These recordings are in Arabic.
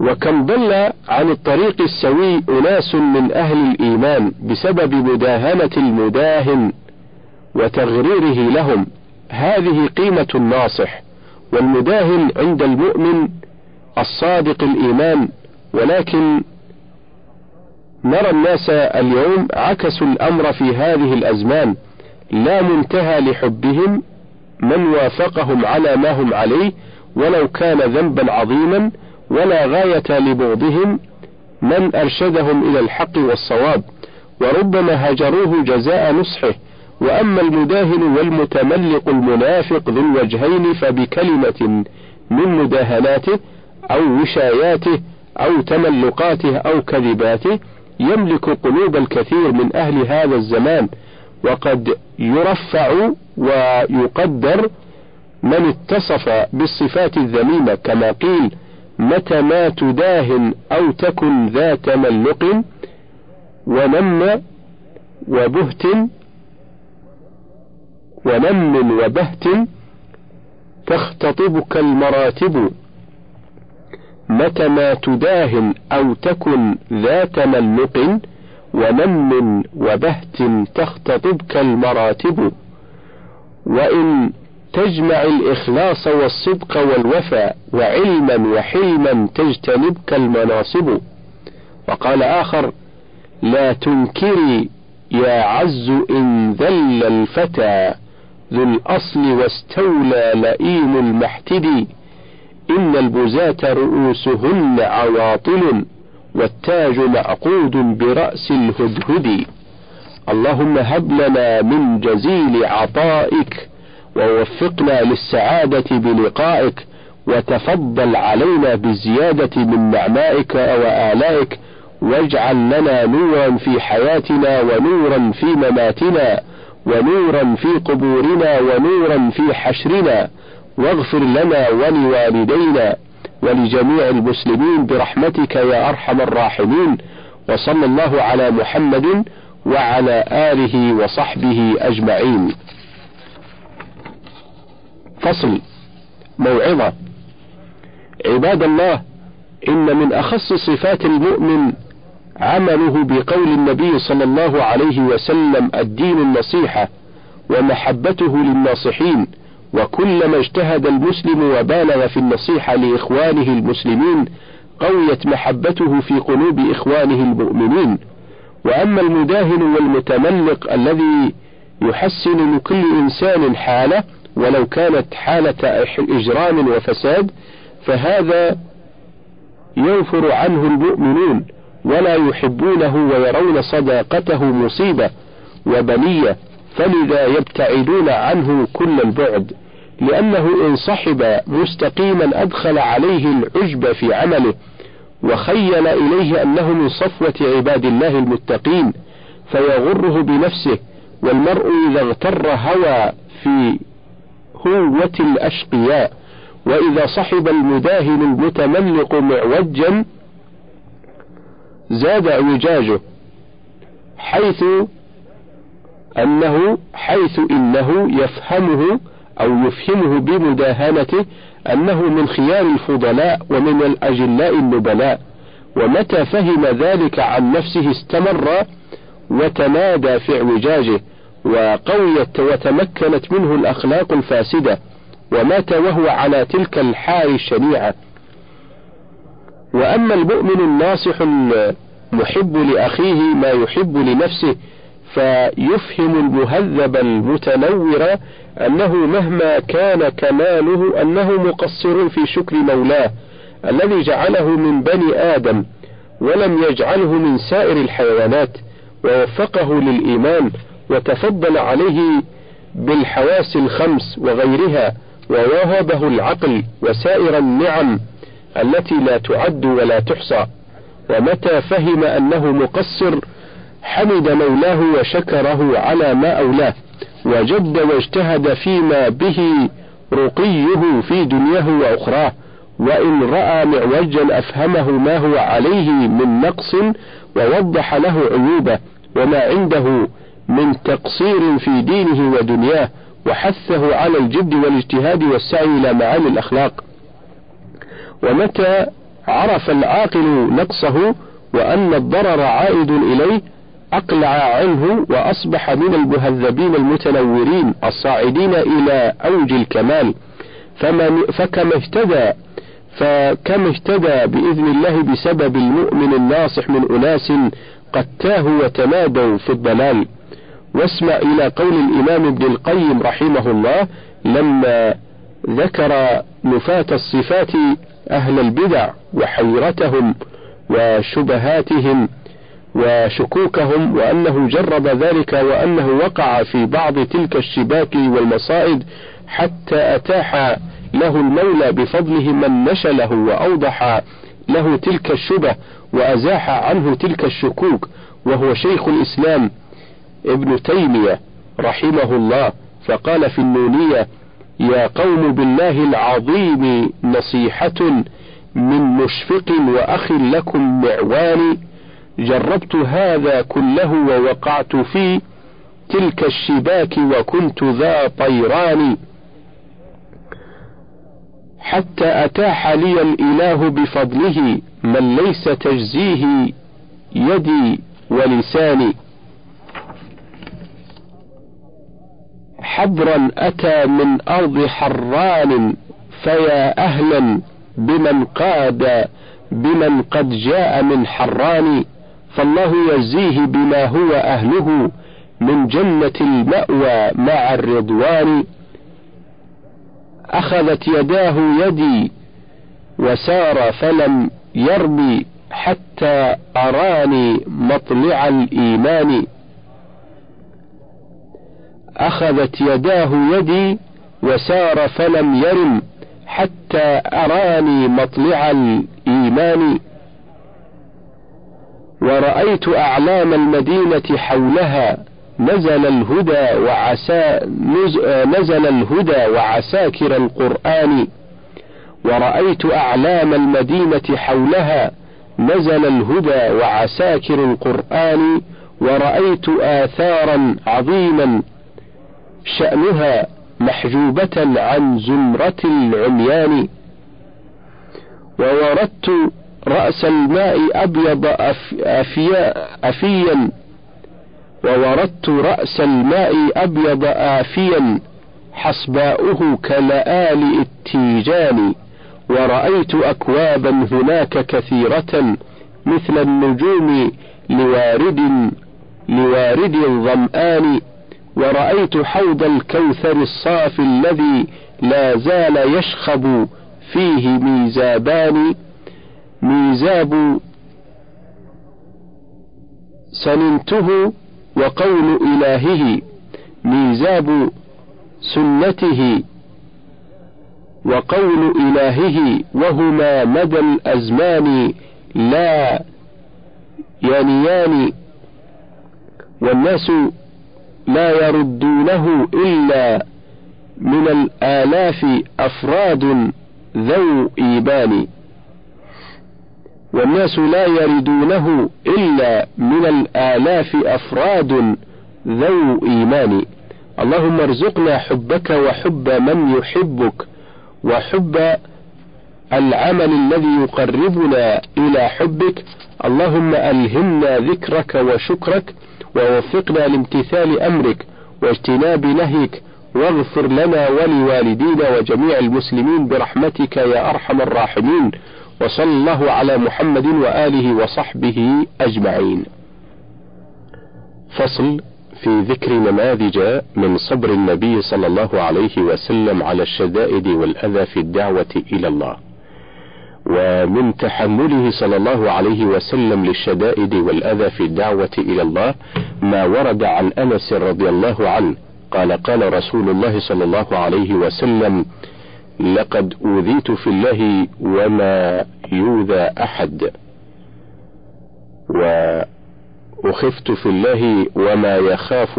وكم ضل عن الطريق السوي أناس من أهل الإيمان بسبب مداهنة المداهن وتغريره لهم. هذه قيمة الناصح والمداهن عند المؤمن الصادق الإيمان ولكن نرى الناس اليوم عكسوا الأمر في هذه الأزمان. لا منتهى لحبهم من وافقهم على ما هم عليه ولو كان ذنبا عظيما ولا غاية لبغضهم من أرشدهم إلى الحق والصواب وربما هجروه جزاء نصحه. وأما المداهن والمتملق المنافق ذو الوجهين فبكلمة من مداهناته أو وشاياته أو تملقاته أو كذباته يملك قلوب الكثير من أهل هذا الزمان. وقد يرفع ويقدر من اتصف بالصفات الذميمة كما قيل متى ما تداهن أو تكن ذا تملق ونم وبهت ونم وبهت تختطبك المراتب متى ما تداهن أو تكن ذا تملق ونم وبهت تختطبك المراتب وإن تجمع الإخلاص والصدق والوفاء وعلما وحلما تجتنبك المناصب وقال آخر لا تنكري يا عز إن ذل الفتى ذو الأصل واستولى لئيم المحتدي. إن البزاة رؤوسهن عواطل والتاج معقود برأس الهدهد اللهم هب لنا من جزيل عطائك ووفقنا للسعادة بلقائك وتفضل علينا بالزيادة من نعمائك وآلائك واجعل لنا نورا في حياتنا ونورا في مماتنا ونورا في قبورنا ونورا في حشرنا واغفر لنا ولوالدينا ولجميع المسلمين برحمتك يا أرحم الراحمين وصلى الله على محمد وعلى آله وصحبه أجمعين. فصل موعظة. عباد الله إن من أخص صفات المؤمن عمله بقول النبي صلى الله عليه وسلم الدين النصيحة ومحبته للناصحين وكلما اجتهد المسلم وبالغ في النصيحة لإخوانه المسلمين قويت محبته في قلوب إخوانه المؤمنين. وأما المداهن والمتملق الذي يحسن لكل إنسان حالة ولو كانت حالة إجرام وفساد فهذا ينفر عنه المؤمنون ولا يحبونه ويرون صداقته مصيبة وبلية فلذا يبتعدون عنه كل البعد لأنه إن صحب مستقيما أدخل عليه العجب في عمله وخيل إليه أنه من صفوة عباد الله المتقين فيغره بنفسه والمرء إذا اغتر هوى في هوة الأشقياء وإذا صحب المداهن المتملق معوجا زاد أعوجاجه حيث أنه حيث إنه يفهمه أو يفهمه بمداهنته أنه من خيار الفضلاء ومن الأجلاء النبلاء ومتى فهم ذلك عن نفسه استمر وتمادى في اعوجاجه. وقويت وتمكنت منه الأخلاق الفاسدة ومات وهو على تلك الحال الشنيعة وأما المؤمن الناصح المحب لأخيه ما يحب لنفسه فيفهم المهذب المتنور أنه مهما كان كماله أنه مقصر في شكر مولاه الذي جعله من بني آدم ولم يجعله من سائر الحيوانات ووفقه للإيمان وتفضل عليه بالحواس الخمس وغيرها ووهبه العقل وسائر النعم التي لا تعد ولا تحصى. ومتى فهم أنه مقصر حمد مولاه وشكره على ما أولاه وجد واجتهد فيما به رقيه في دنياه وأخراه وإن رأى معوجا أفهمه ما هو عليه من نقص ووضح له عيوبه وما عنده من تقصير في دينه ودنياه وحثه على الجد والاجتهاد والسعي إلى معالي الأخلاق. ومتى عرف العاقل نقصه وأن الضرر عائد إليه أقلع عنه وأصبح من المهذبين المتنورين الصاعدين إلى أوج الكمال. فمن فكما اهتدى فكم اهتدى بإذن الله بسبب المؤمن الناصح من أناس قد تاهوا وتمادوا في الضلال. واسمع إلى قول الإمام ابن القيم رحمه الله لما ذكر نفاة الصفات أهل البدع وحيرتهم وشبهاتهم وشكوكهم وأنه جرب ذلك وأنه وقع في بعض تلك الشباك والمصائد حتى أتاح له المولى بفضله من نشله وأوضح له تلك الشبه وأزاح عنه تلك الشكوك وهو شيخ الإسلام. ابن تيمية رحمه الله فقال في النونية يا قوم بالله العظيم نصيحة من مشفق وأخ لكم معوان جربت هذا كله ووقعت في تلك الشباك وكنت ذا طيران حتى أتاح لي الإله بفضله من ليس تجزيه يدي ولساني. حبرا أتى من أرض حران فيا أهلا بمن قاد بمن قد جاء من حران فالله يجزيه بما هو أهله من جنة المأوى مع الرضوان. أخذت يداه يدي وسار فلم يربي حتى أراني مطلع الإيمان. أخذت يداه يدي وسار فلم يرم حتى أراني مطلع الإيمان. ورأيت أعلام المدينة حولها نزل الهدى وعسى نزل الهدى وعساكر القرآن. ورأيت أعلام المدينة حولها نزل الهدى وعساكر القرآن. ورأيت آثارا عظيما شأنها محجوبة عن زمرة العميان. ووردت رأس الماء أبيض أفيا أفيا. ووردت رأس الماء أبيض آفيا. حصباؤه كلآل التيجان. ورأيت أكوابا هناك كثيرة مثل النجوم لوارد لوارد الظمآن. ورأيت حوض الكوثر الصافي الذي لا زال يشخب فيه ميزابان ميزاب سننته وقول إلهه ميزاب سنته وقول إلهه وهما مدى الأزمان لا ينيان والناس لا يردونه إلا من الآلاف أفراد ذو إيبان والناس لا يردونه إلا من الآلاف أفراد ذو إيمان. اللهم ارزقنا حبك وحب من يحبك وحب العمل الذي يقربنا إلى حبك. اللهم ألهمنا ذكرك وشكرك ووفقنا لامتثال أمرك واجتناب نهيك واغفر لنا ولوالدينا وجميع المسلمين برحمتك يا أرحم الراحمين وصلى الله على محمد وآله وصحبه أجمعين. فصل في ذكر نماذج من صبر النبي صلى الله عليه وسلم على الشدائد والأذى في الدعوة إلى الله. ومن تحمله صلى الله عليه وسلم للشدائد والأذى في الدعوة إلى الله ما ورد عن أنس رضي الله عنه. قال قال رسول الله صلى الله عليه وسلم لقد أوذيت في الله وما يؤذى أحد وأخفت في الله وما يخاف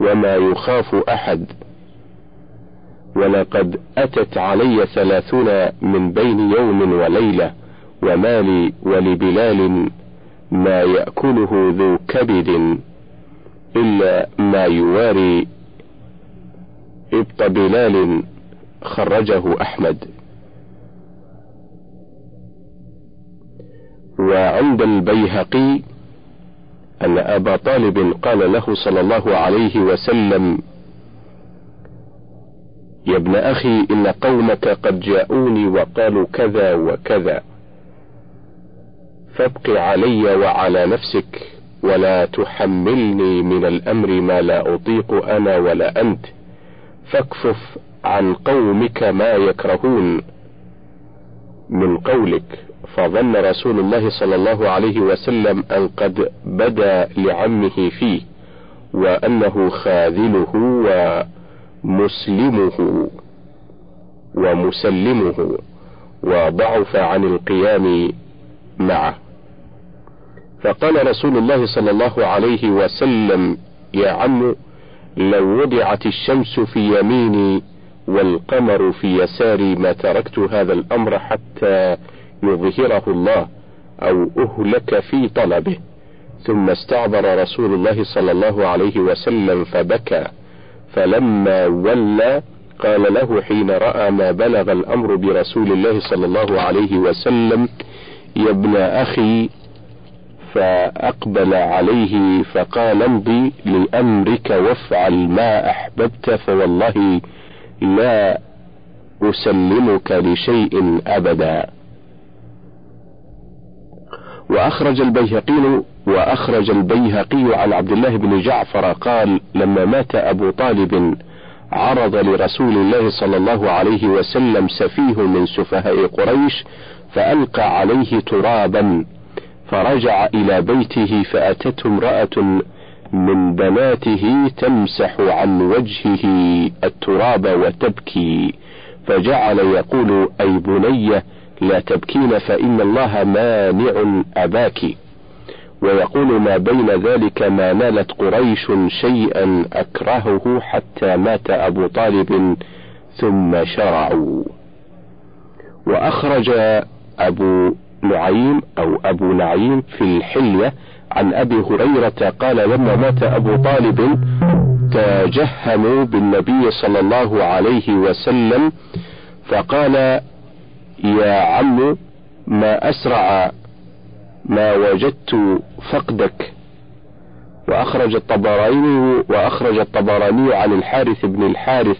وما يخاف أحد. ولقد أتت علي ثلاثون من بين يوم وليلة ومالي ولبلال ما يأكله ذو كبد إلا ما يواري إبط بلال خرجه أحمد. وعند البيهقي أن أبا طالب قال له صلى الله عليه وسلم يا ابن أخي إن قومك قد جاءوني وقالوا كذا وكذا. فابق علي وعلى نفسك ولا تحملني من الأمر ما لا أطيق أنا ولا أنت. فاكفف عن قومك ما يكرهون. من قولك فظن رسول الله صلى الله عليه وسلم أن قد بدا لعمه فيه وأنه خاذله ومسلمه ومسلمه وضعف عن القيام معه. فقال رسول الله صلى الله عليه وسلم يا عم لو وضعت الشمس في يميني والقمر في يساري ما تركت هذا الأمر حتى يظهره الله أو أهلك في طلبه. ثم استعبر رسول الله صلى الله عليه وسلم فبكى. فلما ولى قال له حين رأى ما بلغ الأمر برسول الله صلى الله عليه وسلم يا ابن أخي فأقبل عليه فقال امضي لأمرك وافعل ما أحببت فوالله لا أسلمك لشيء أبدا. وأخرج البيهقي وأخرج البيهقي عن عبد الله بن جعفر قال لما مات أبو طالب عرض لرسول الله صلى الله عليه وسلم سفيه من سفهاء قريش فألقى عليه ترابا فرجع إلى بيته فأتته امرأة من بناته تمسح عن وجهه التراب وتبكي فجعل يقول أي بني لا تبكين فإن الله مانع أباك. ويقول ما بين ذلك ما نالت قريش شيئا أكرهه حتى مات أبو طالب ثم شرعوا. وأخرج أبو نعيم أو أبو نعيم في الحلية عن أبي هريرة قال لما مات أبو طالب تجهموا بالنبي صلى الله عليه وسلم فقال يا عم ما أسرع ما وجدت فقدك. وأخرج الطبراني وأخرج الطبراني عن الحارث بن الحارث.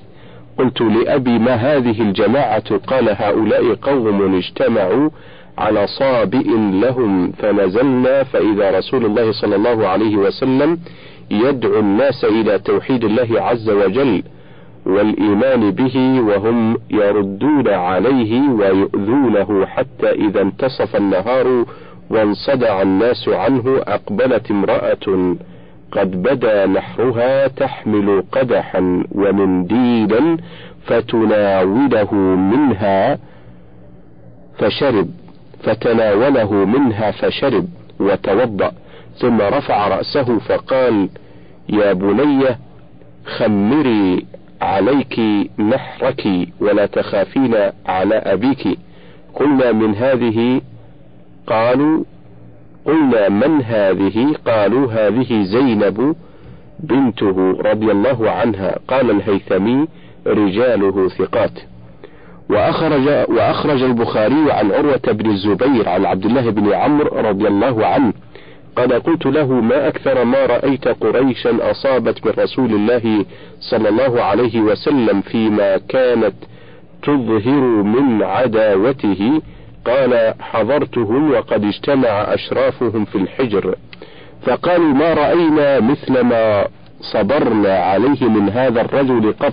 قلت لأبي ما هذه الجماعة؟ قال هؤلاء قوم اجتمعوا على صابئ لهم فنزلنا فإذا رسول الله صلى الله عليه وسلم يدعو الناس إلى توحيد الله عز وجل والإيمان به وهم يردون عليه ويؤذونه حتى إذا انتصف النهار وانصدع الناس عنه أقبلت امرأة قد بدا نحرها تحمل قدحا ومنديلا فتناوله منها فشرب فتناوله منها فشرب وتوضأ ثم رفع رأسه فقال يا بني خمري عليك نحرك ولا تخافين على أبيك قلنا من هذه قالوا قلنا من هذه؟ قالوا هذه زينب بنته رضي الله عنها. قال الهيثمي رجاله ثقات. وأخرج وأخرج البخاري عن عروة بن الزبير عن عبد الله بن عمرو رضي الله عنه. قال قلت له ما أكثر ما رأيت قريشا أصابت من رسول الله صلى الله عليه وسلم فيما كانت تظهر من عداوته قال حضرتهم وقد اجتمع أشرافهم في الحجر. فقالوا ما رأينا مثل ما صبرنا عليه من هذا الرجل قط.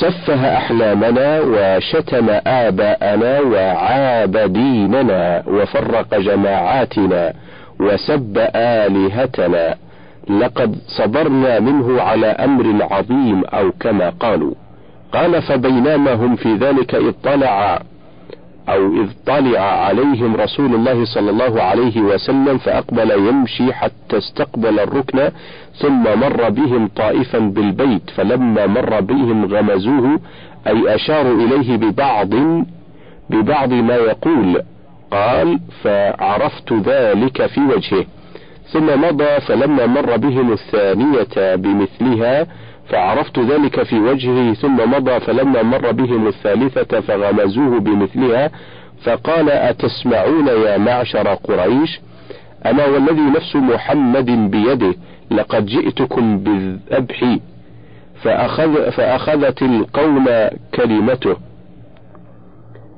سفه أحلامنا وشتم آباءنا وعاب ديننا وفرق جماعاتنا وسب آلهتنا. لقد صبرنا منه على أمر عظيم أو كما قالوا. قال فبينما هم في ذلك اطلع أو إذ طلع عليهم رسول الله صلى الله عليه وسلم فأقبل يمشي حتى استقبل الركن ثم مر بهم طائفا بالبيت فلما مر بهم غمزوه أي أشاروا إليه ببعض ببعض ما يقول. قال فعرفت ذلك في وجهه. ثم مضى فلما مر بهم الثانية بمثلها فعرفت ذلك في وجهه ثم مضى فلما مر بهم الثالثة فغمزوه بمثلها فقال أتسمعون يا معشر قريش؟ أنا والذي نفس محمد بيده لقد جئتكم بالذبح فأخذ فأخذت القوم كلمته.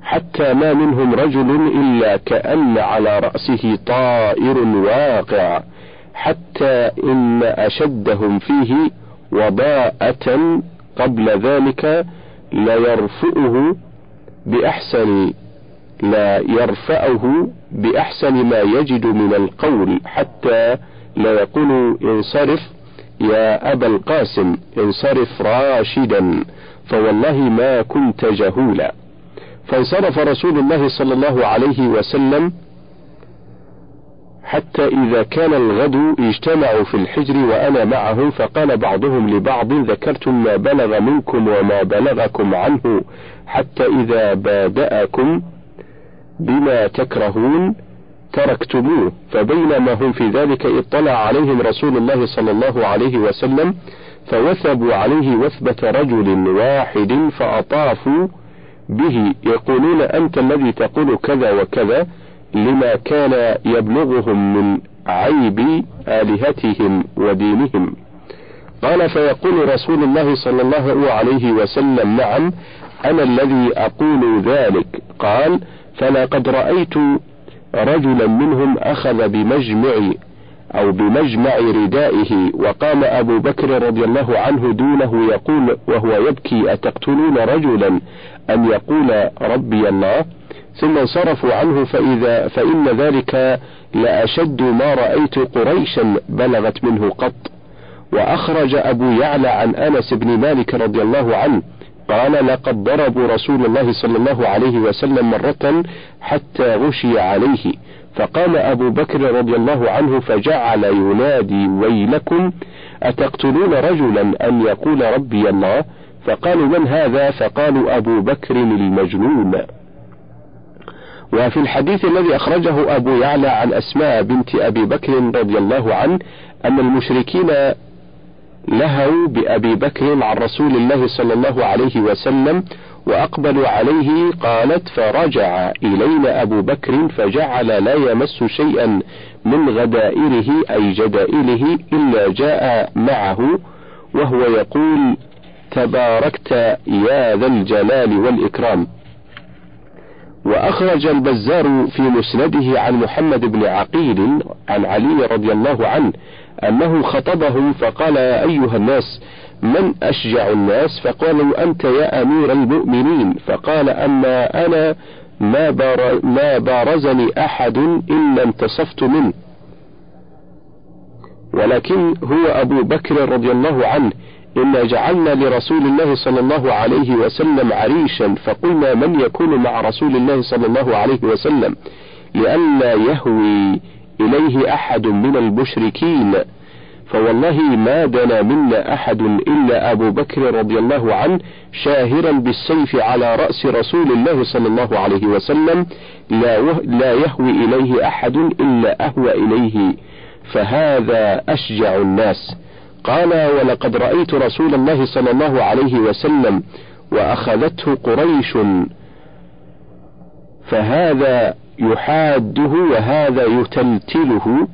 حتى ما منهم رجل إلا كأن على رأسه طائر واقع حتى إن أشدهم فيه وضاءة قبل ذلك ليرفئه بأحسن لا يرفعه بأحسن ما يجد من القول حتى لا يقول انصرف يا أبا القاسم انصرف راشدا فوالله ما كنت جهولا. فانصرف رسول الله صلى الله عليه وسلم حتى إذا كان الغد اجتمعوا في الحجر وأنا معهم فقال بعضهم لبعض ذكرتم ما بلغ منكم وما بلغكم عنه حتى إذا بادأكم بما تكرهون تركتموه. فبينما هم في ذلك اطلع عليهم رسول الله صلى الله عليه وسلم فوثبوا عليه وثبة رجل واحد فأطافوا به. يقولون أنت الذي تقول كذا وكذا. لما كان يبلغهم من عيب آلهتهم ودينهم. قال فيقول رسول الله صلى الله عليه وسلم نعم أنا الذي أقول ذلك. قال فلقد رأيت رجلا منهم أخذ بمجمع أو بمجمع ردائه وقام أبو بكر رضي الله عنه دونه يقول وهو يبكي أتقتلون رجلا أن يقول ربي الله؟ ثم انصرفوا عنه فإذا فإن ذلك لأشد ما رأيت قريشا بلغت منه قط. وأخرج أبو يعلى عن أنس بن مالك رضي الله عنه قال لقد ضربوا رسول الله صلى الله عليه وسلم مرة حتى غشي عليه. فقام أبو بكر رضي الله عنه فجعل ينادي ويلكم أتقتلون رجلا أن يقول ربي الله؟ فقالوا من هذا؟ فقالوا أبو بكر المجنون. وفي الحديث الذي أخرجه أبو يعلى عن أسماء بنت أبي بكر رضي الله عنه أن المشركين لهوا بأبي بكر عن رسول الله صلى الله عليه وسلم وأقبلوا عليه قالت فرجع إلينا أبو بكر فجعل لا يمس شيئا من غدائره أي جدائله إلا جاء معه وهو يقول تباركت يا ذا الجلال والإكرام. وأخرج البزار في مسنده عن محمد بن عقيل عن علي رضي الله عنه أنه خطبهم فقال يا أيها الناس من أشجع الناس؟ فقالوا أنت يا أمير المؤمنين. فقال أما أنا ما, بار ما بارزني أحد إلا انتصفت منه. ولكن هو أبو بكر رضي الله عنه إنا جعلنا لرسول الله صلى الله عليه وسلم عريشا فقلنا من يكون مع رسول الله صلى الله عليه وسلم لئلا يهوي إليه أحد من المشركين فوالله ما دنا منا أحد إلا أبو بكر رضي الله عنه شاهرا بالسيف على رأس رسول الله صلى الله عليه وسلم لا, لا يهوي إليه أحد إلا أهوى إليه فهذا أشجع الناس قال ولقد رأيت رسول الله صلى الله عليه وسلم وأخذته قريش فهذا يحاده وهذا يتلتله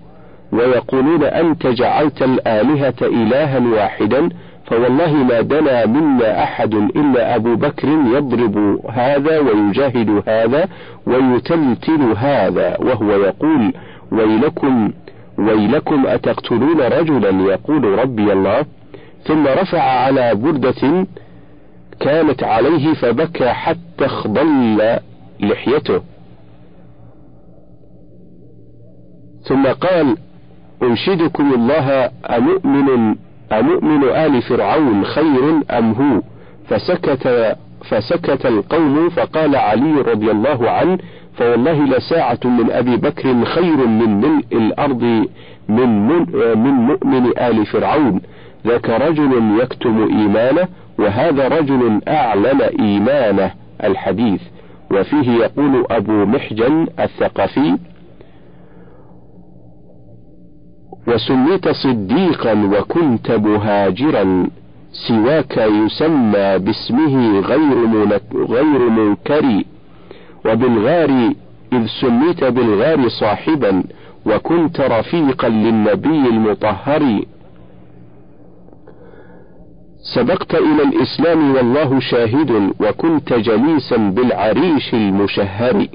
ويقولون أنت جعلت الآلهة إلها واحدا فوالله ما دنا منا أحد إلا أبو بكر يضرب هذا ويجاهد هذا ويتلتل هذا وهو يقول ويلكم ويلكم أتقتلون رجلا يقول ربي الله؟ ثم رفع على بردة كانت عليه فبكى حتى اخضل لحيته. ثم قال أنشدكم الله أمؤمن أمؤمن آل فرعون خير أم هو؟ فسكت فسكت القوم فقال علي رضي الله عنه فوالله لساعة من أبي بكر خير من ملء الأرض من, من مؤمن آل فرعون. ذاك رجل يكتم إيمانه وهذا رجل أعلن إيمانه الحديث. وفيه يقول أبو محجن الثقفي وسميت صديقا وكنت مهاجرا سواك يسمى باسمه غير غير منكر وبالغار إذ سميت بالغار صاحبا وكنت رفيقا للنبي المطهر. سبقت إلى الإسلام والله شاهد وكنت جليسا بالعريش المشهر.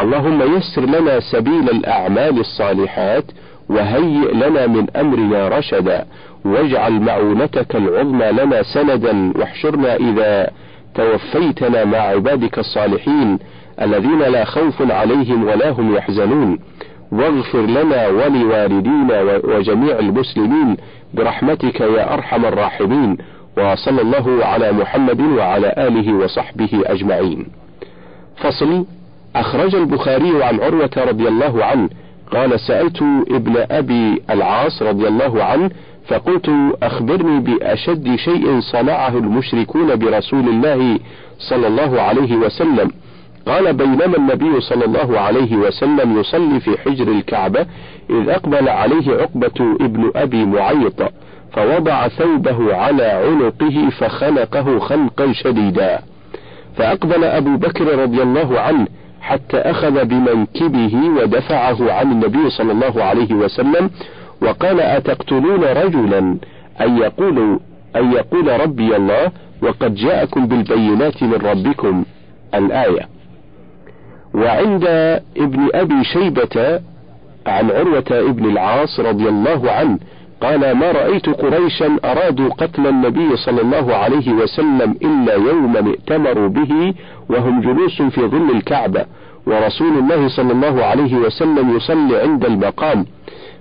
اللهم يسر لنا سبيل الأعمال الصالحات وهيئ لنا من أمرنا رشدا واجعل معونتك العظمى لنا سندا واحشرنا إذا توفيتنا مع عبادك الصالحين. الذين لا خوف عليهم ولا هم يحزنون. واغفر لنا ولوالدينا وجميع المسلمين برحمتك يا أرحم الراحمين. وصلى الله على محمد وعلى آله وصحبه أجمعين. فصل أخرج البخاري عن عروة رضي الله عنه. قال سألت ابن أبي العاص رضي الله عنه فقلت أخبرني بأشد شيء صنعه المشركون برسول الله صلى الله عليه وسلم. قال بينما النبي صلى الله عليه وسلم يصلي في حجر الكعبة إذ أقبل عليه عقبة ابن أبي معيط فوضع ثوبه على عنقه فخنقه خنقا شديدا. فأقبل أبو بكر رضي الله عنه حتى أخذ بمنكبه ودفعه عن النبي صلى الله عليه وسلم وقال أتقتلون رجلا؟ أن يقول أن يقول ربي الله وقد جاءكم بالبينات من ربكم. الآية. وعند ابن أبي شيبة عن عروة ابن العاص رضي الله عنه قال ما رأيت قريشا أرادوا قتل النبي صلى الله عليه وسلم إلا يوما ائتمروا به وهم جلوس في ظل الكعبة ورسول الله صلى الله عليه وسلم يصلي عند المقام.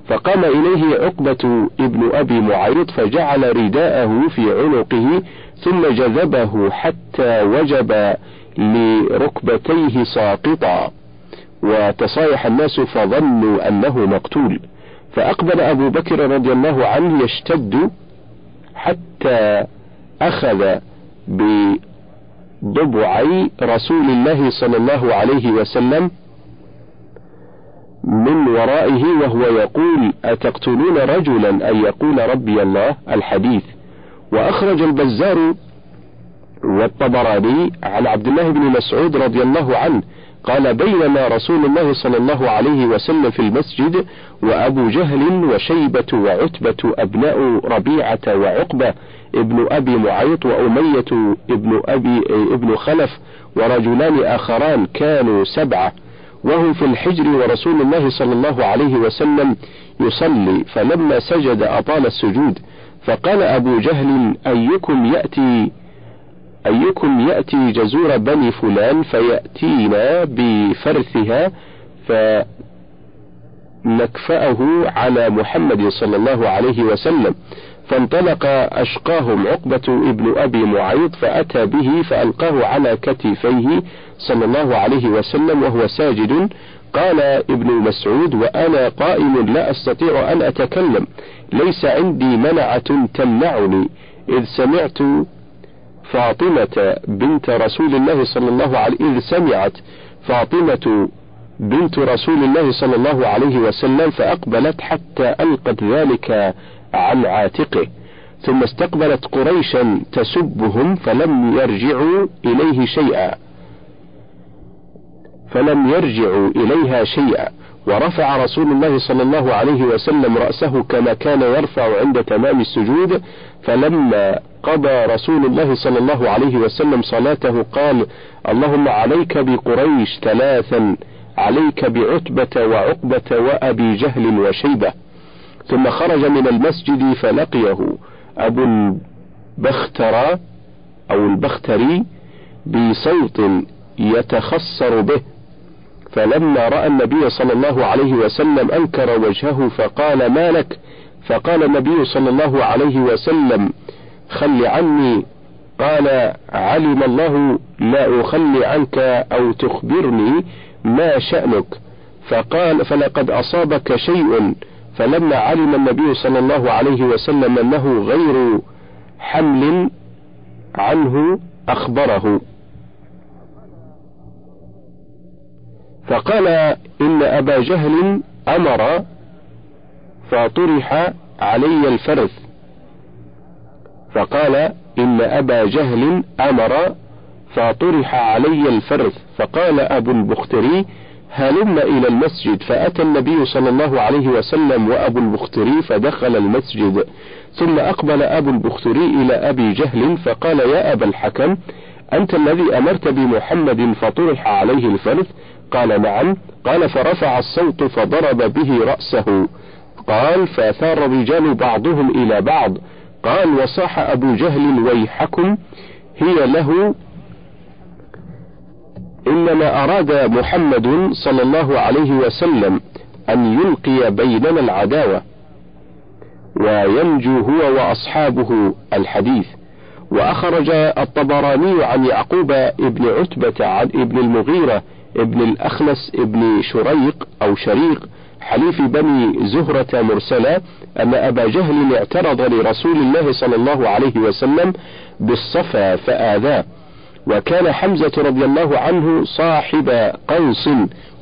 فقام إليه عقبة ابن أبي معيط فجعل رداءه في عنقه ثم جذبه حتى وجب لركبتيه ساقطا. وتصايح الناس فظنوا أنه مقتول. فأقبل أبو بكر رضي الله عنه يشتد حتى أخذ بضبعي رسول الله صلى الله عليه وسلم من ورائه وهو يقول أتقتلون رجلا أن يقول ربي الله الحديث؟ وأخرج البزار والطبراني عن عبد الله بن مسعود رضي الله عنه قال بينما رسول الله صلى الله عليه وسلم في المسجد وأبو جهل وشيبة وعتبة أبناء ربيعة وعقبة ابن أبي معيط وأمية ابن أبي ابن خلف ورجلان آخران كانوا سبعة وهم في الحجر ورسول الله صلى الله عليه وسلم يصلي فلما سجد أطال السجود فقال أبو جهل أيكم يأتي أيكم يأتي جزور بني فلان فيأتينا بفرثها فنكفأه على محمد صلى الله عليه وسلم. فانطلق أشقاهم عقبة ابن أبي معيط فأتى به فألقاه على كتفيه صلى الله عليه وسلم وهو ساجد. قال ابن مسعود وأنا قائم لا أستطيع أن أتكلم ليس عندي منعة تمنعني. إذ سمعت فاطمة بنت رسول الله صلى الله عليه إذ سمعت فاطمة بنت رسول الله صلى الله عليه وسلم فأقبلت حتى ألقت ذلك عن عاتقه. ثم استقبلت قريشا تسبهم فلم يرجعوا إليه شيئا. فلم يرجعوا إليها شيئا. ورفع رسول الله صلى الله عليه وسلم رأسه كما كان يرفع عند تمام السجود فلما قضى رسول الله صلى الله عليه وسلم صلاته قال اللهم عليك بقريش ثلاثا عليك بعتبة وعقبة وأبي جهل وشيبة ثم خرج من المسجد فلقيه أبو البخترى أو البختري بصوت يتخصر به فلما رأى النبي صلى الله عليه وسلم أنكر وجهه فقال ما لك؟ فقال النبي صلى الله عليه وسلم خل عني. قال علم الله لا أخلي عنك أو تخبرني ما شأنك. فقال فلقد أصابك شيء فلما علم النبي صلى الله عليه وسلم أنه غير حمل عنه أخبره. فقال إن أبا جهل أمر فطرح علي الفرث فقال إن أبا جهل أمر فطرح علي الفرث فقال أبو البختري هلم إلى المسجد. فأتى النبي صلى الله عليه وسلم وأبو البختري فدخل المسجد. ثم أقبل أبو البختري إلى أبي جهل فقال يا أبا الحكم أنت الذي أمرت بمحمد فطرح عليه الفرث قال نعم. قال فرفع الصوت فضرب به رأسه. قال فأثار الرجال بعضهم إلى بعض. قال وصاح أبو جهل ويحكم هي له إنما أراد محمد صلى الله عليه وسلم أن يلقي بيننا العداوة وينجو هو وأصحابه الحديث وأخرج الطبراني عن يعقوب ابن عتبة عن ابن المغيرة ابن الأخنس ابن شريق أو شريق حليف بني زهرة مرسلة أن أبا جهل اعترض لرسول الله صلى الله عليه وسلم بالصفا فآذاه. وكان حمزة رضي الله عنه صاحب قوس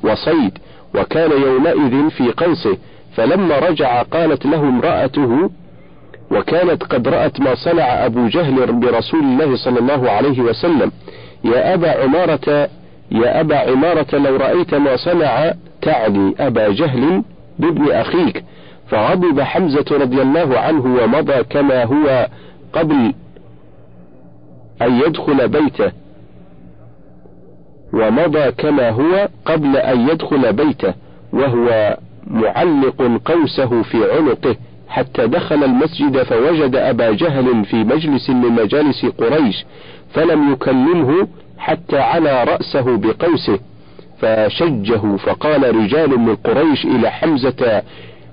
وصيد وكان يومئذ في قوسه فلما رجع قالت له امرأته وكانت قد رأت ما صنع أبو جهل برسول الله صلى الله عليه وسلم يا أبا عمارة يا أبا عمارة لو رأيت ما صنع تعني أبا جهل بابن أخيك فغضب حمزة رضي الله عنه ومضى كما هو قبل أن يدخل بيته. ومضى كما هو قبل أن يدخل بيته وهو معلق قوسه في عنقه حتى دخل المسجد فوجد أبا جهل في مجلس من مجالس قريش فلم يكلمه حتى على رأسه بقوسه. فشجه فقال رجال من قريش إلى حمزة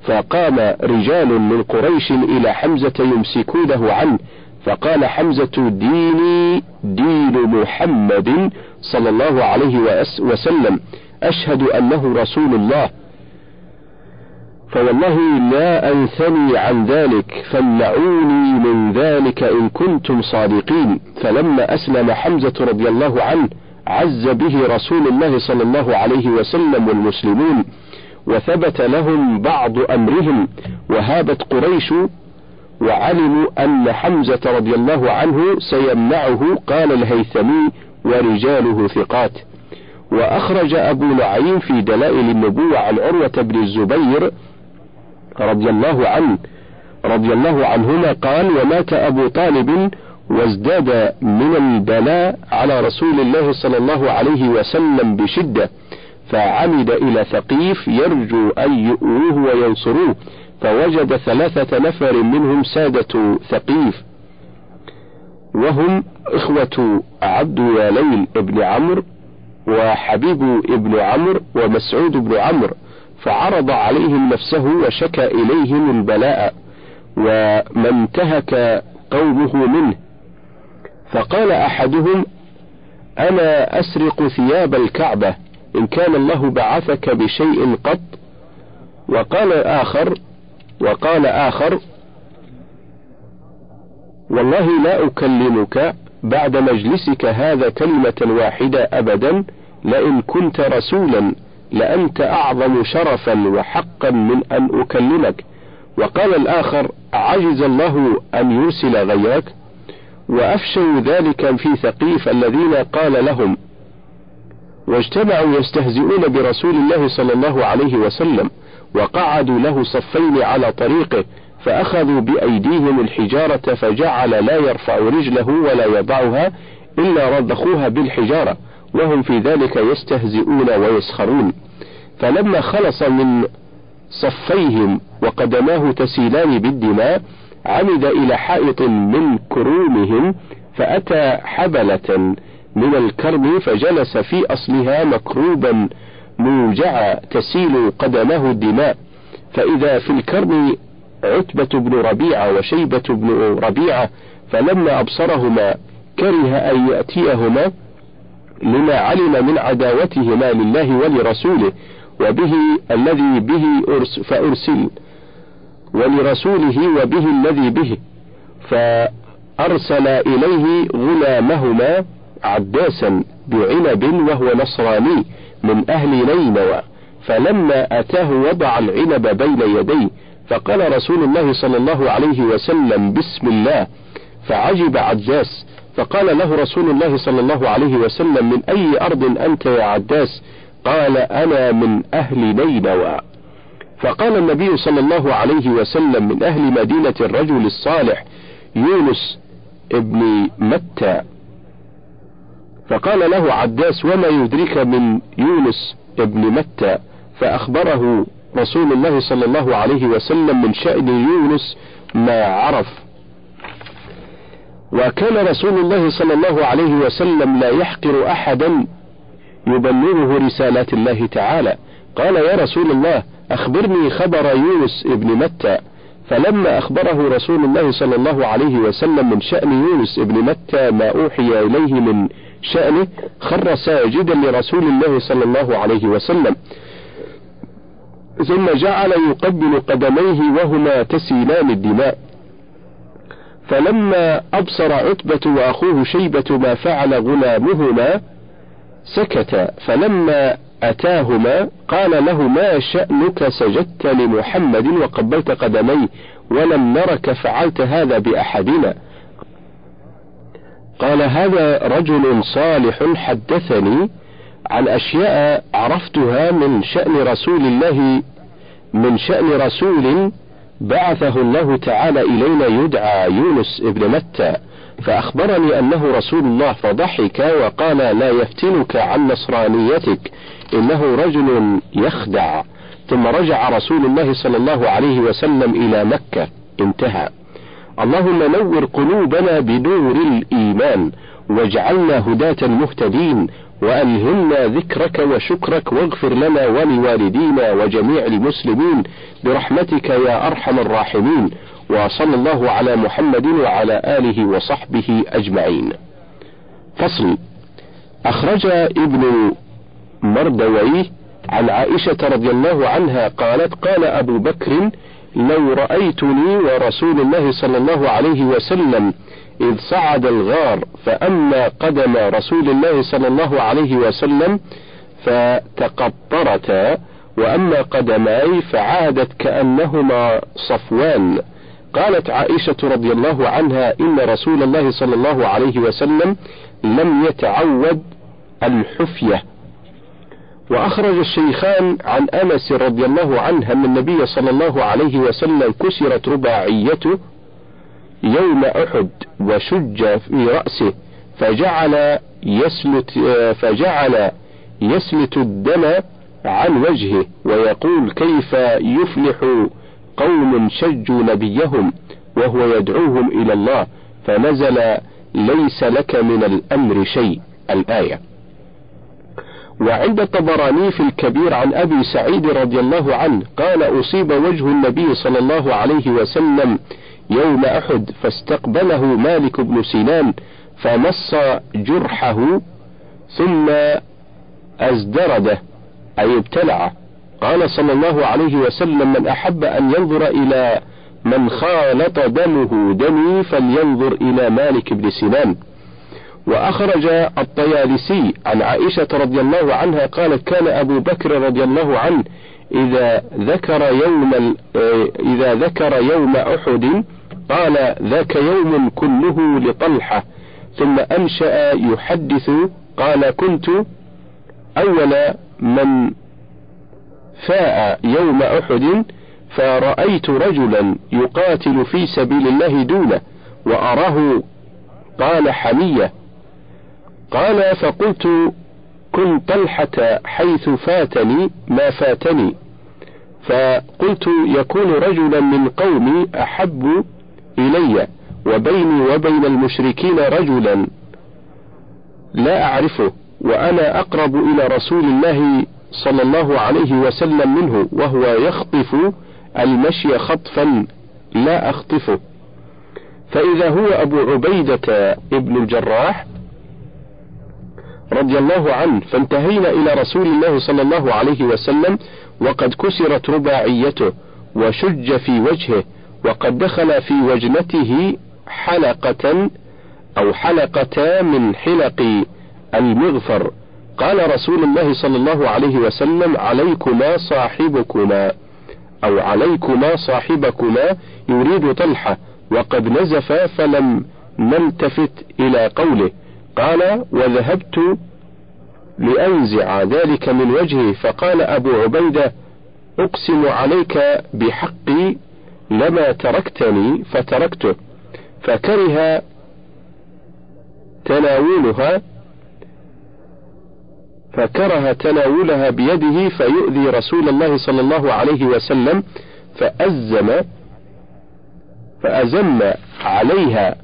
فقام رجال من قريش إلى حمزة يمسكونه عنه فقال حمزة ديني دين محمد صلى الله عليه وسلم أشهد أنه رسول الله. فوالله لا أنثني عن ذلك فامنعوني من ذلك إن كنتم صادقين. فلما أسلم حمزة رضي الله عنه عز به رسول الله صلى الله عليه وسلم والمسلمون وثبت لهم بعض أمرهم وهابت قريش وعلموا أن حمزة رضي الله عنه سيمنعه قال الهيثمي ورجاله ثقات. وأخرج أبو نعيم في دلائل النبوة عن عروة بن الزبير رضي الله عنه رضي الله عنهما قال ومات أبو طالب وازداد من البلاء على رسول الله صلى الله عليه وسلم بشدة فعمد إلى ثقيف يرجو أن يؤوه وينصروه فوجد ثلاثة نفر منهم سادة ثقيف. وهم إخوة عبد ياليل ابن عمرو وحبيب ابن عمرو ومسعود بن عمرو فعرض عليهم نفسه وشكى إليهم البلاء وما انتهك قومه منه. فقال أحدهم أنا أسرق ثياب الكعبة إن كان الله بعثك بشيء قط؟ وقال آخر وقال آخر والله لا أكلمك بعد مجلسك هذا كلمة واحدة أبدا لئن كنت رسولا لأنت أعظم شرفا وحقا من أن أكلمك. وقال الآخر عجز الله أن يرسل غيرك؟ وأفشوا ذلك في ثقيف الذين قال لهم واجتمعوا يستهزئون برسول الله صلى الله عليه وسلم وقعدوا له صفين على طريقه فأخذوا بأيديهم الحجارة فجعل لا يرفع رجله ولا يضعها إلا رضخوها بالحجارة وهم في ذلك يستهزئون ويسخرون. فلما خلص من صفيهم وقدماه تسيلان بالدماء عمد إلى حائط من كرومهم فأتى حبلة من الكرم فجلس في أصلها مكروبا موجعا تسيل قدمه الدماء. فإذا في الكرم عتبة بن ربيعة وشيبة بن ربيعة فلما أبصرهما كره أن يأتيهما لما علم من عداوتهما لله ولرسوله وبه الذي به أرس فأرسل. ولرسوله وبه الذي به فأرسل إليه غلامهما عداسا بعنب وهو نصراني من أهل نينوى. فلما أتاه وضع العنب بين يديه فقال رسول الله صلى الله عليه وسلم بسم الله. فعجب عداس فقال له رسول الله صلى الله عليه وسلم من أي أرض أنت يا عداس قال أنا من أهل نينوى. فقال النبي صلى الله عليه وسلم من أهل مدينة الرجل الصالح يونس ابن متى. فقال له عداس وما يدرك من يونس ابن متى؟ فأخبره رسول الله صلى الله عليه وسلم من شأن يونس ما عرف. وكان رسول الله صلى الله عليه وسلم لا يحقر أحدا يبلغه رسالات الله تعالى. قال يا رسول الله أخبرني خبر يونس ابن متى فلما أخبره رسول الله صلى الله عليه وسلم من شأن يونس ابن متى ما أوحي إليه من شأنه خر ساجدا لرسول الله صلى الله عليه وسلم. ثم جعل يقبل قدميه وهما تسيلان الدماء. فلما أبصر عتبة وأخوه شيبة ما فعل غلامهما سكت. فلما أتاهما قال له ما شأنك سجدت لمحمد وقبلت قدميه ولم نرك فعلت هذا بأحدنا. قال هذا رجل صالح حدثني عن أشياء عرفتها من شأن رسول الله من شأن رسول بعثه الله تعالى إلينا يدعى يونس ابن متى فأخبرني أنه رسول الله فضحك وقال لا يفتنك عن نصرانيتك إنه رجل يخدع. ثم رجع رسول الله صلى الله عليه وسلم إلى مكة. انتهى. اللهم نور قلوبنا بنور الإيمان واجعلنا هداة مهتدين وألهمنا ذكرك وشكرك واغفر لنا ولوالدينا وجميع المسلمين برحمتك يا أرحم الراحمين وصلى الله على محمد وعلى آله وصحبه أجمعين. فصل. أخرج ابن مردويه عن عائشة رضي الله عنها قالت قال أبو بكر لو رأيتني ورسول الله صلى الله عليه وسلم إذ صعد الغار فأما قدم رسول الله صلى الله عليه وسلم فتقطرتا وأما قدماي فعادت كأنهما صفوان قالت عائشة رضي الله عنها إن رسول الله صلى الله عليه وسلم لم يتعود الحفية وأخرج الشيخان عن أنس رضي الله عنه أن النبي صلى الله عليه وسلم كسرت رباعيته يوم أحد وشج في رأسه فجعل يسلت فجعل يسلت الدم عن وجهه ويقول كيف يفلح قوم شجوا نبيهم وهو يدعوهم إلى الله فنزل ليس لك من الأمر شيء. الآية. وعند الطبراني في الكبير عن أبي سعيد رضي الله عنه قال أصيب وجه النبي صلى الله عليه وسلم يوم أحد فاستقبله مالك بن سنان فمص جرحه ثم أزدرده أي ابتلعه قال صلى الله عليه وسلم من أحب أن ينظر إلى من خالط دمه دمي فلينظر إلى مالك بن سنان. وأخرج الطيالسي عن عائشة رضي الله عنها قالت كان أبو بكر رضي الله عنه إذا ذكر يوم إذا ذكر يوم أحد قال ذاك يوم كله لطلحة ثم أنشأ يحدث قال كنت أول من فاء يوم أحد فرأيت رجلا يقاتل في سبيل الله دونه وأراه قال حمية. قال فقلت كن طلحة حيث فاتني ما فاتني. فقلت يكون رجلا من قومي أحب إلي وبيني وبين المشركين رجلا لا أعرفه وأنا أقرب إلى رسول الله صلى الله عليه وسلم منه وهو يخطف المشي خطفا لا أخطفه. فإذا هو أبو عبيدة ابن الجراح رضي الله عنه فانتهينا إلى رسول الله صلى الله عليه وسلم وقد كسرت رباعيته وشج في وجهه وقد دخل في وجنته حلقة أو حلقتا من حلق المغفر. قال رسول الله صلى الله عليه وسلم عليكما صاحبكما أو عليكما صاحبكما يريد طلحة وقد نزف فلم نلتفت إلى قوله قال وذهبت لأنزع ذلك من وجهه فقال أبو عبيدة أقسم عليك بحقي لما تركتني فتركته فكره تناولها فكره تناولها بيده فيؤذي رسول الله صلى الله عليه وسلم فأزم فأزم عليها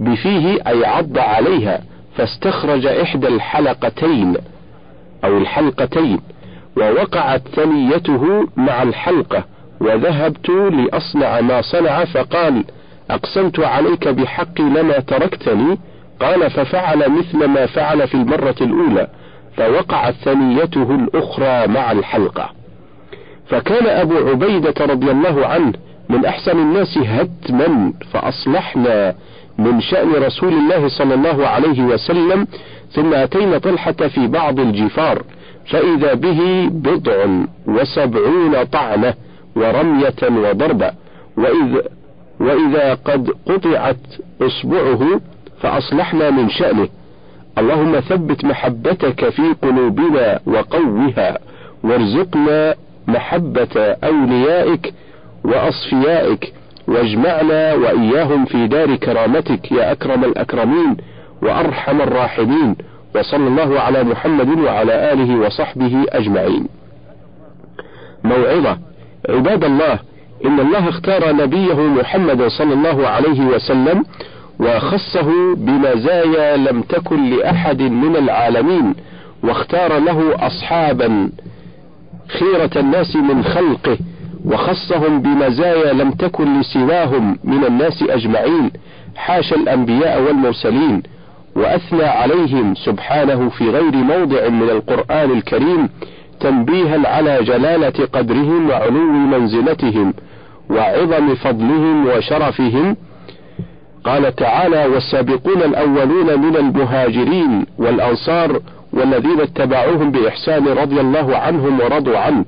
بفيه أي عض عليها فاستخرج إحدى الحلقتين أو الحلقتين ووقعت ثنيته مع الحلقة وذهبت لأصنع ما صنع فقال أقسمت عليك بحقي لما تركتني؟ قال ففعل مثل ما فعل في المرة الأولى فوقعت ثنيته الأخرى مع الحلقة. فكان أبو عبيدة رضي الله عنه من أحسن الناس هتما فأصلحنا من شأن رسول الله صلى الله عليه وسلم. ثم أتينا طلحة في بعض الجفار فإذا به بضع وسبعون طعنة ورمية وضربة. وإذ وإذا قد قطعت إصبعه فأصلحنا من شأنه. اللهم ثبت محبتك في قلوبنا وقوها وارزقنا محبة أوليائك. وأصفيائك واجمعنا وإياهم في دار كرامتك يا أكرم الأكرمين وأرحم الراحمين وصلى الله على محمد وعلى آله وصحبه أجمعين. موعظة عباد الله إن الله اختار نبيه محمد صلى الله عليه وسلم وخصه بمزايا لم تكن لأحد من العالمين واختار له أصحابا خيرة الناس من خلقه وخصهم بمزايا لم تكن لسواهم من الناس أجمعين حاشا الأنبياء والمرسلين وأثنى عليهم سبحانه في غير موضع من القرآن الكريم تنبيها على جلالة قدرهم وعلو منزلتهم وعظم فضلهم وشرفهم. قال تعالى والسابقون الأولون من المهاجرين والأنصار والذين اتبعوهم بإحسان رضي الله عنهم ورضوا عنه.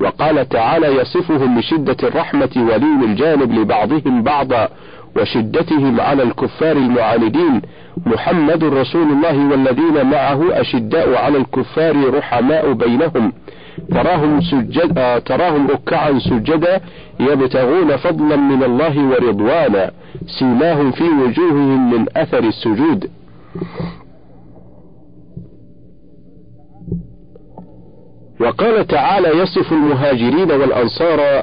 وقال تعالى يصفهم بشدة الرحمة ولين الجانب لبعضهم بعضا وشدتهم على الكفار المعاندين. محمد رسول الله والذين معه أشداء على الكفار رحماء بينهم. تراهم سجد آه، تراهم ركعا سجدا يبتغون فضلا من الله ورضوانا. سيماهم في وجوههم من أثر السجود. وقال تعالى يصف المهاجرين والأنصار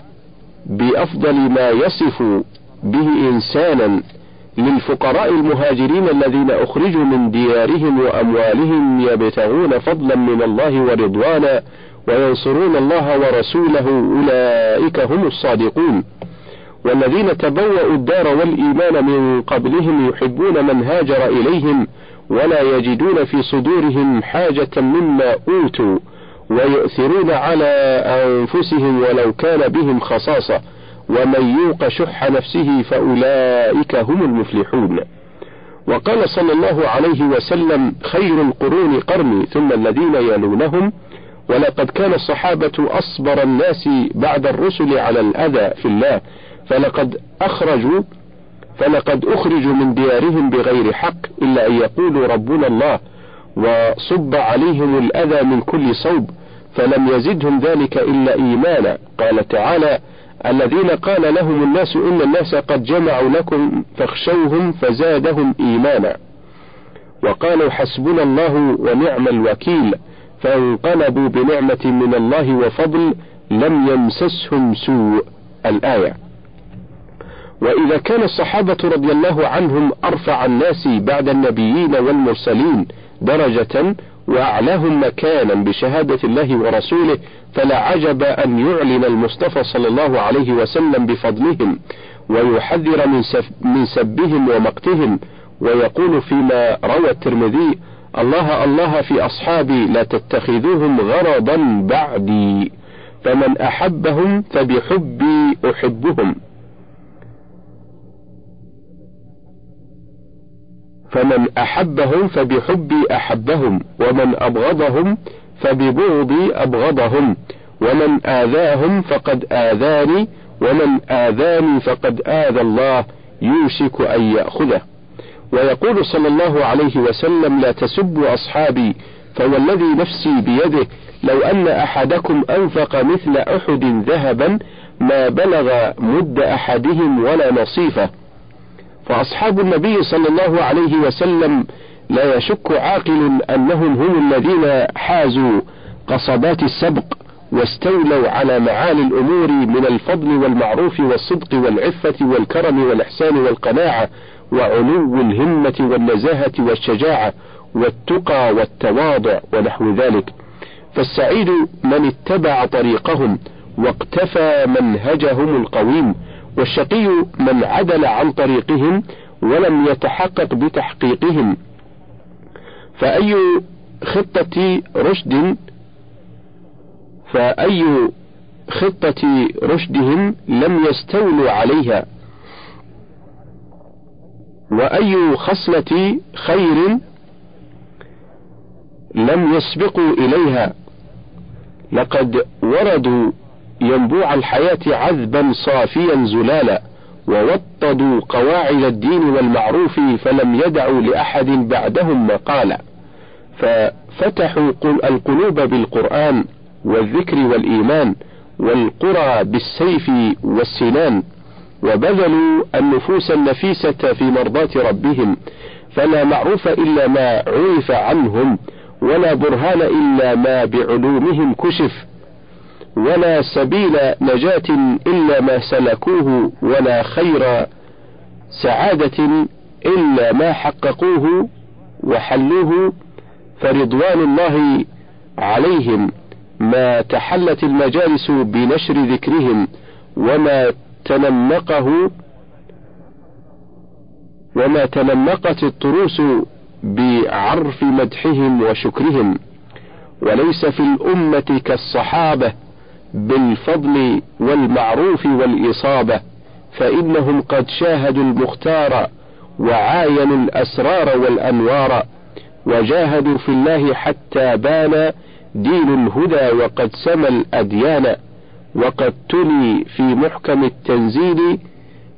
بأفضل ما يصف به إنسانا للفقراء المهاجرين الذين أخرجوا من ديارهم وأموالهم يبتغون فضلا من الله ورضوانا وينصرون الله ورسوله أولئك هم الصادقون. والذين تبوأوا الدار والإيمان من قبلهم يحبون من هاجر إليهم ولا يجدون في صدورهم حاجة مما أوتوا ويؤثرون على أنفسهم ولو كان بهم خصاصة. ومن يوق شح نفسه فأولئك هم المفلحون. وقال صلى الله عليه وسلم خير القرون قرني ثم الذين يلونهم. ولقد كان الصحابة أصبر الناس بعد الرسل على الأذى في الله. فلقد أخرجوا فلقد أخرجوا من ديارهم بغير حق إلا أن يقولوا ربنا الله. وصب عليهم الأذى من كل صوب. فلم يزدهم ذلك إلا إيمانا. قال تعالى الذين قال لهم الناس إن الناس قد جمعوا لكم فاخشوهم فزادهم إيمانا. وقالوا حسبنا الله ونعم الوكيل فانقلبوا بنعمة من الله وفضل لم يمسسهم سوء. الآية وإذا كان الصحابة رضي الله عنهم أرفع الناس بعد النبيين والمرسلين درجة وأعلاهم مكانا بشهادة الله ورسوله فلا عجب أن يعلن المصطفى صلى الله عليه وسلم بفضلهم ويحذر من, من سبهم ومقتهم ويقول فيما روى الترمذي الله الله في أصحابي لا تتخذوهم غرضا بعدي فمن أحبهم فبحبي أحبهم. فمن أحبهم فبحبي أحبهم ومن أبغضهم فببغضي أبغضهم ومن آذاهم فقد آذاني ومن آذاني فقد آذى الله يوشك أن يأخذه. ويقول صلى الله عليه وسلم لا تسبوا أصحابي فوالذي نفسي بيده لو أن أحدكم أنفق مثل أحد ذهبا ما بلغ مد أحدهم ولا نصيفه. فأصحاب النبي صلى الله عليه وسلم لا يشك عاقل أنهم هم الذين حازوا قصبات السبق واستولوا على معالي الأمور من الفضل والمعروف والصدق والعفة والكرم والإحسان والقناعة وعلو الهمة والنزاهة والشجاعة والتقى والتواضع ونحو ذلك. فالسعيد من اتبع طريقهم واقتفى منهجهم القويم والشقي من عدل عن طريقهم ولم يتحقق بتحقيقهم. فأي خطة رشد فأي خطة رشدهم لم يستولوا عليها. وأي خصلة خير لم يسبقوا إليها. لقد وردوا ينبوع الحياة عذبا صافيا زلالا ووطدوا قواعد الدين والمعروف فلم يدعوا لأحد بعدهم مقالا. ففتحوا القلوب بالقرآن والذكر والإيمان والقرى بالسيف والسنان وبذلوا النفوس النفيسة في مرضاة ربهم. فلا معروف إلا ما عرف عنهم ولا برهان إلا ما بعلومهم كشف. ولا سبيل نجاة إلا ما سلكوه ولا خير سعادة إلا ما حققوه وحلوه فرضوان الله عليهم ما تحلت المجالس بنشر ذكرهم وما تنمقه وما تنمقت الطروس بعرف مدحهم وشكرهم وليس في الأمة كالصحابة بالفضل والمعروف والإصابة فإنهم قد شاهدوا المختار وعاينوا الأسرار والأنوار وجاهدوا في الله حتى بان دين الهدى وقد سمى الأديان وقد تلي في محكم التنزيل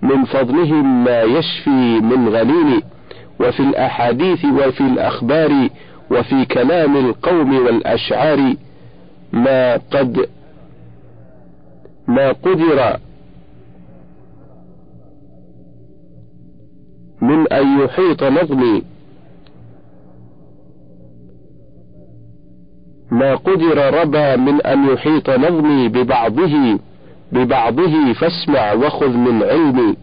من فضلهم ما يشفي من غليل وفي الأحاديث وفي الأخبار وفي كلام القوم والأشعار ما قد ما قدر من أن يحيط نظمي. ما قدر ربى من أن يحيط نظمي ببعضه ببعضه فاسمع وخذ من علمي.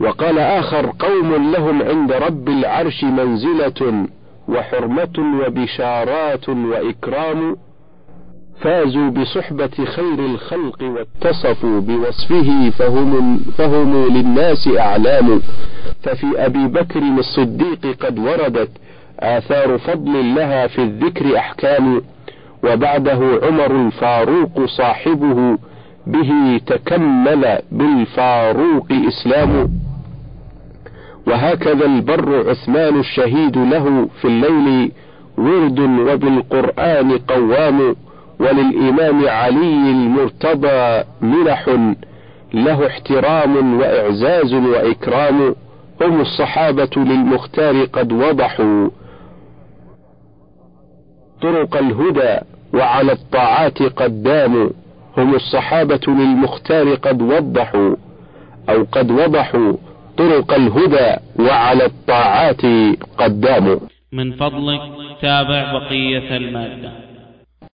وقال آخر قوم لهم عند رب العرش منزلة وحرمة وبشارات وإكرام. فازوا بصحبة خير الخلق واتصفوا بوصفه فهم, فهم للناس أعلام. ففي أبي بكر الصديق قد وردت آثار فضل لها في الذكر أحكام. وبعده عمر الفاروق صاحبه به تكمل بالفاروق إسلام. وهكذا البر عثمان الشهيد له في الليل ورد وبالقرآن قوام. وللإمام علي المرتضى منح له احترام وإعزاز وإكرام هم الصحابة للمختار قد وضحوا طرق الهدى وعلى الطاعات قد داموا هم الصحابة للمختار قد وضحوا أو قد وضحوا طرق الهدى وعلى الطاعات قد داموا. من فضلك تابع بقية المادة.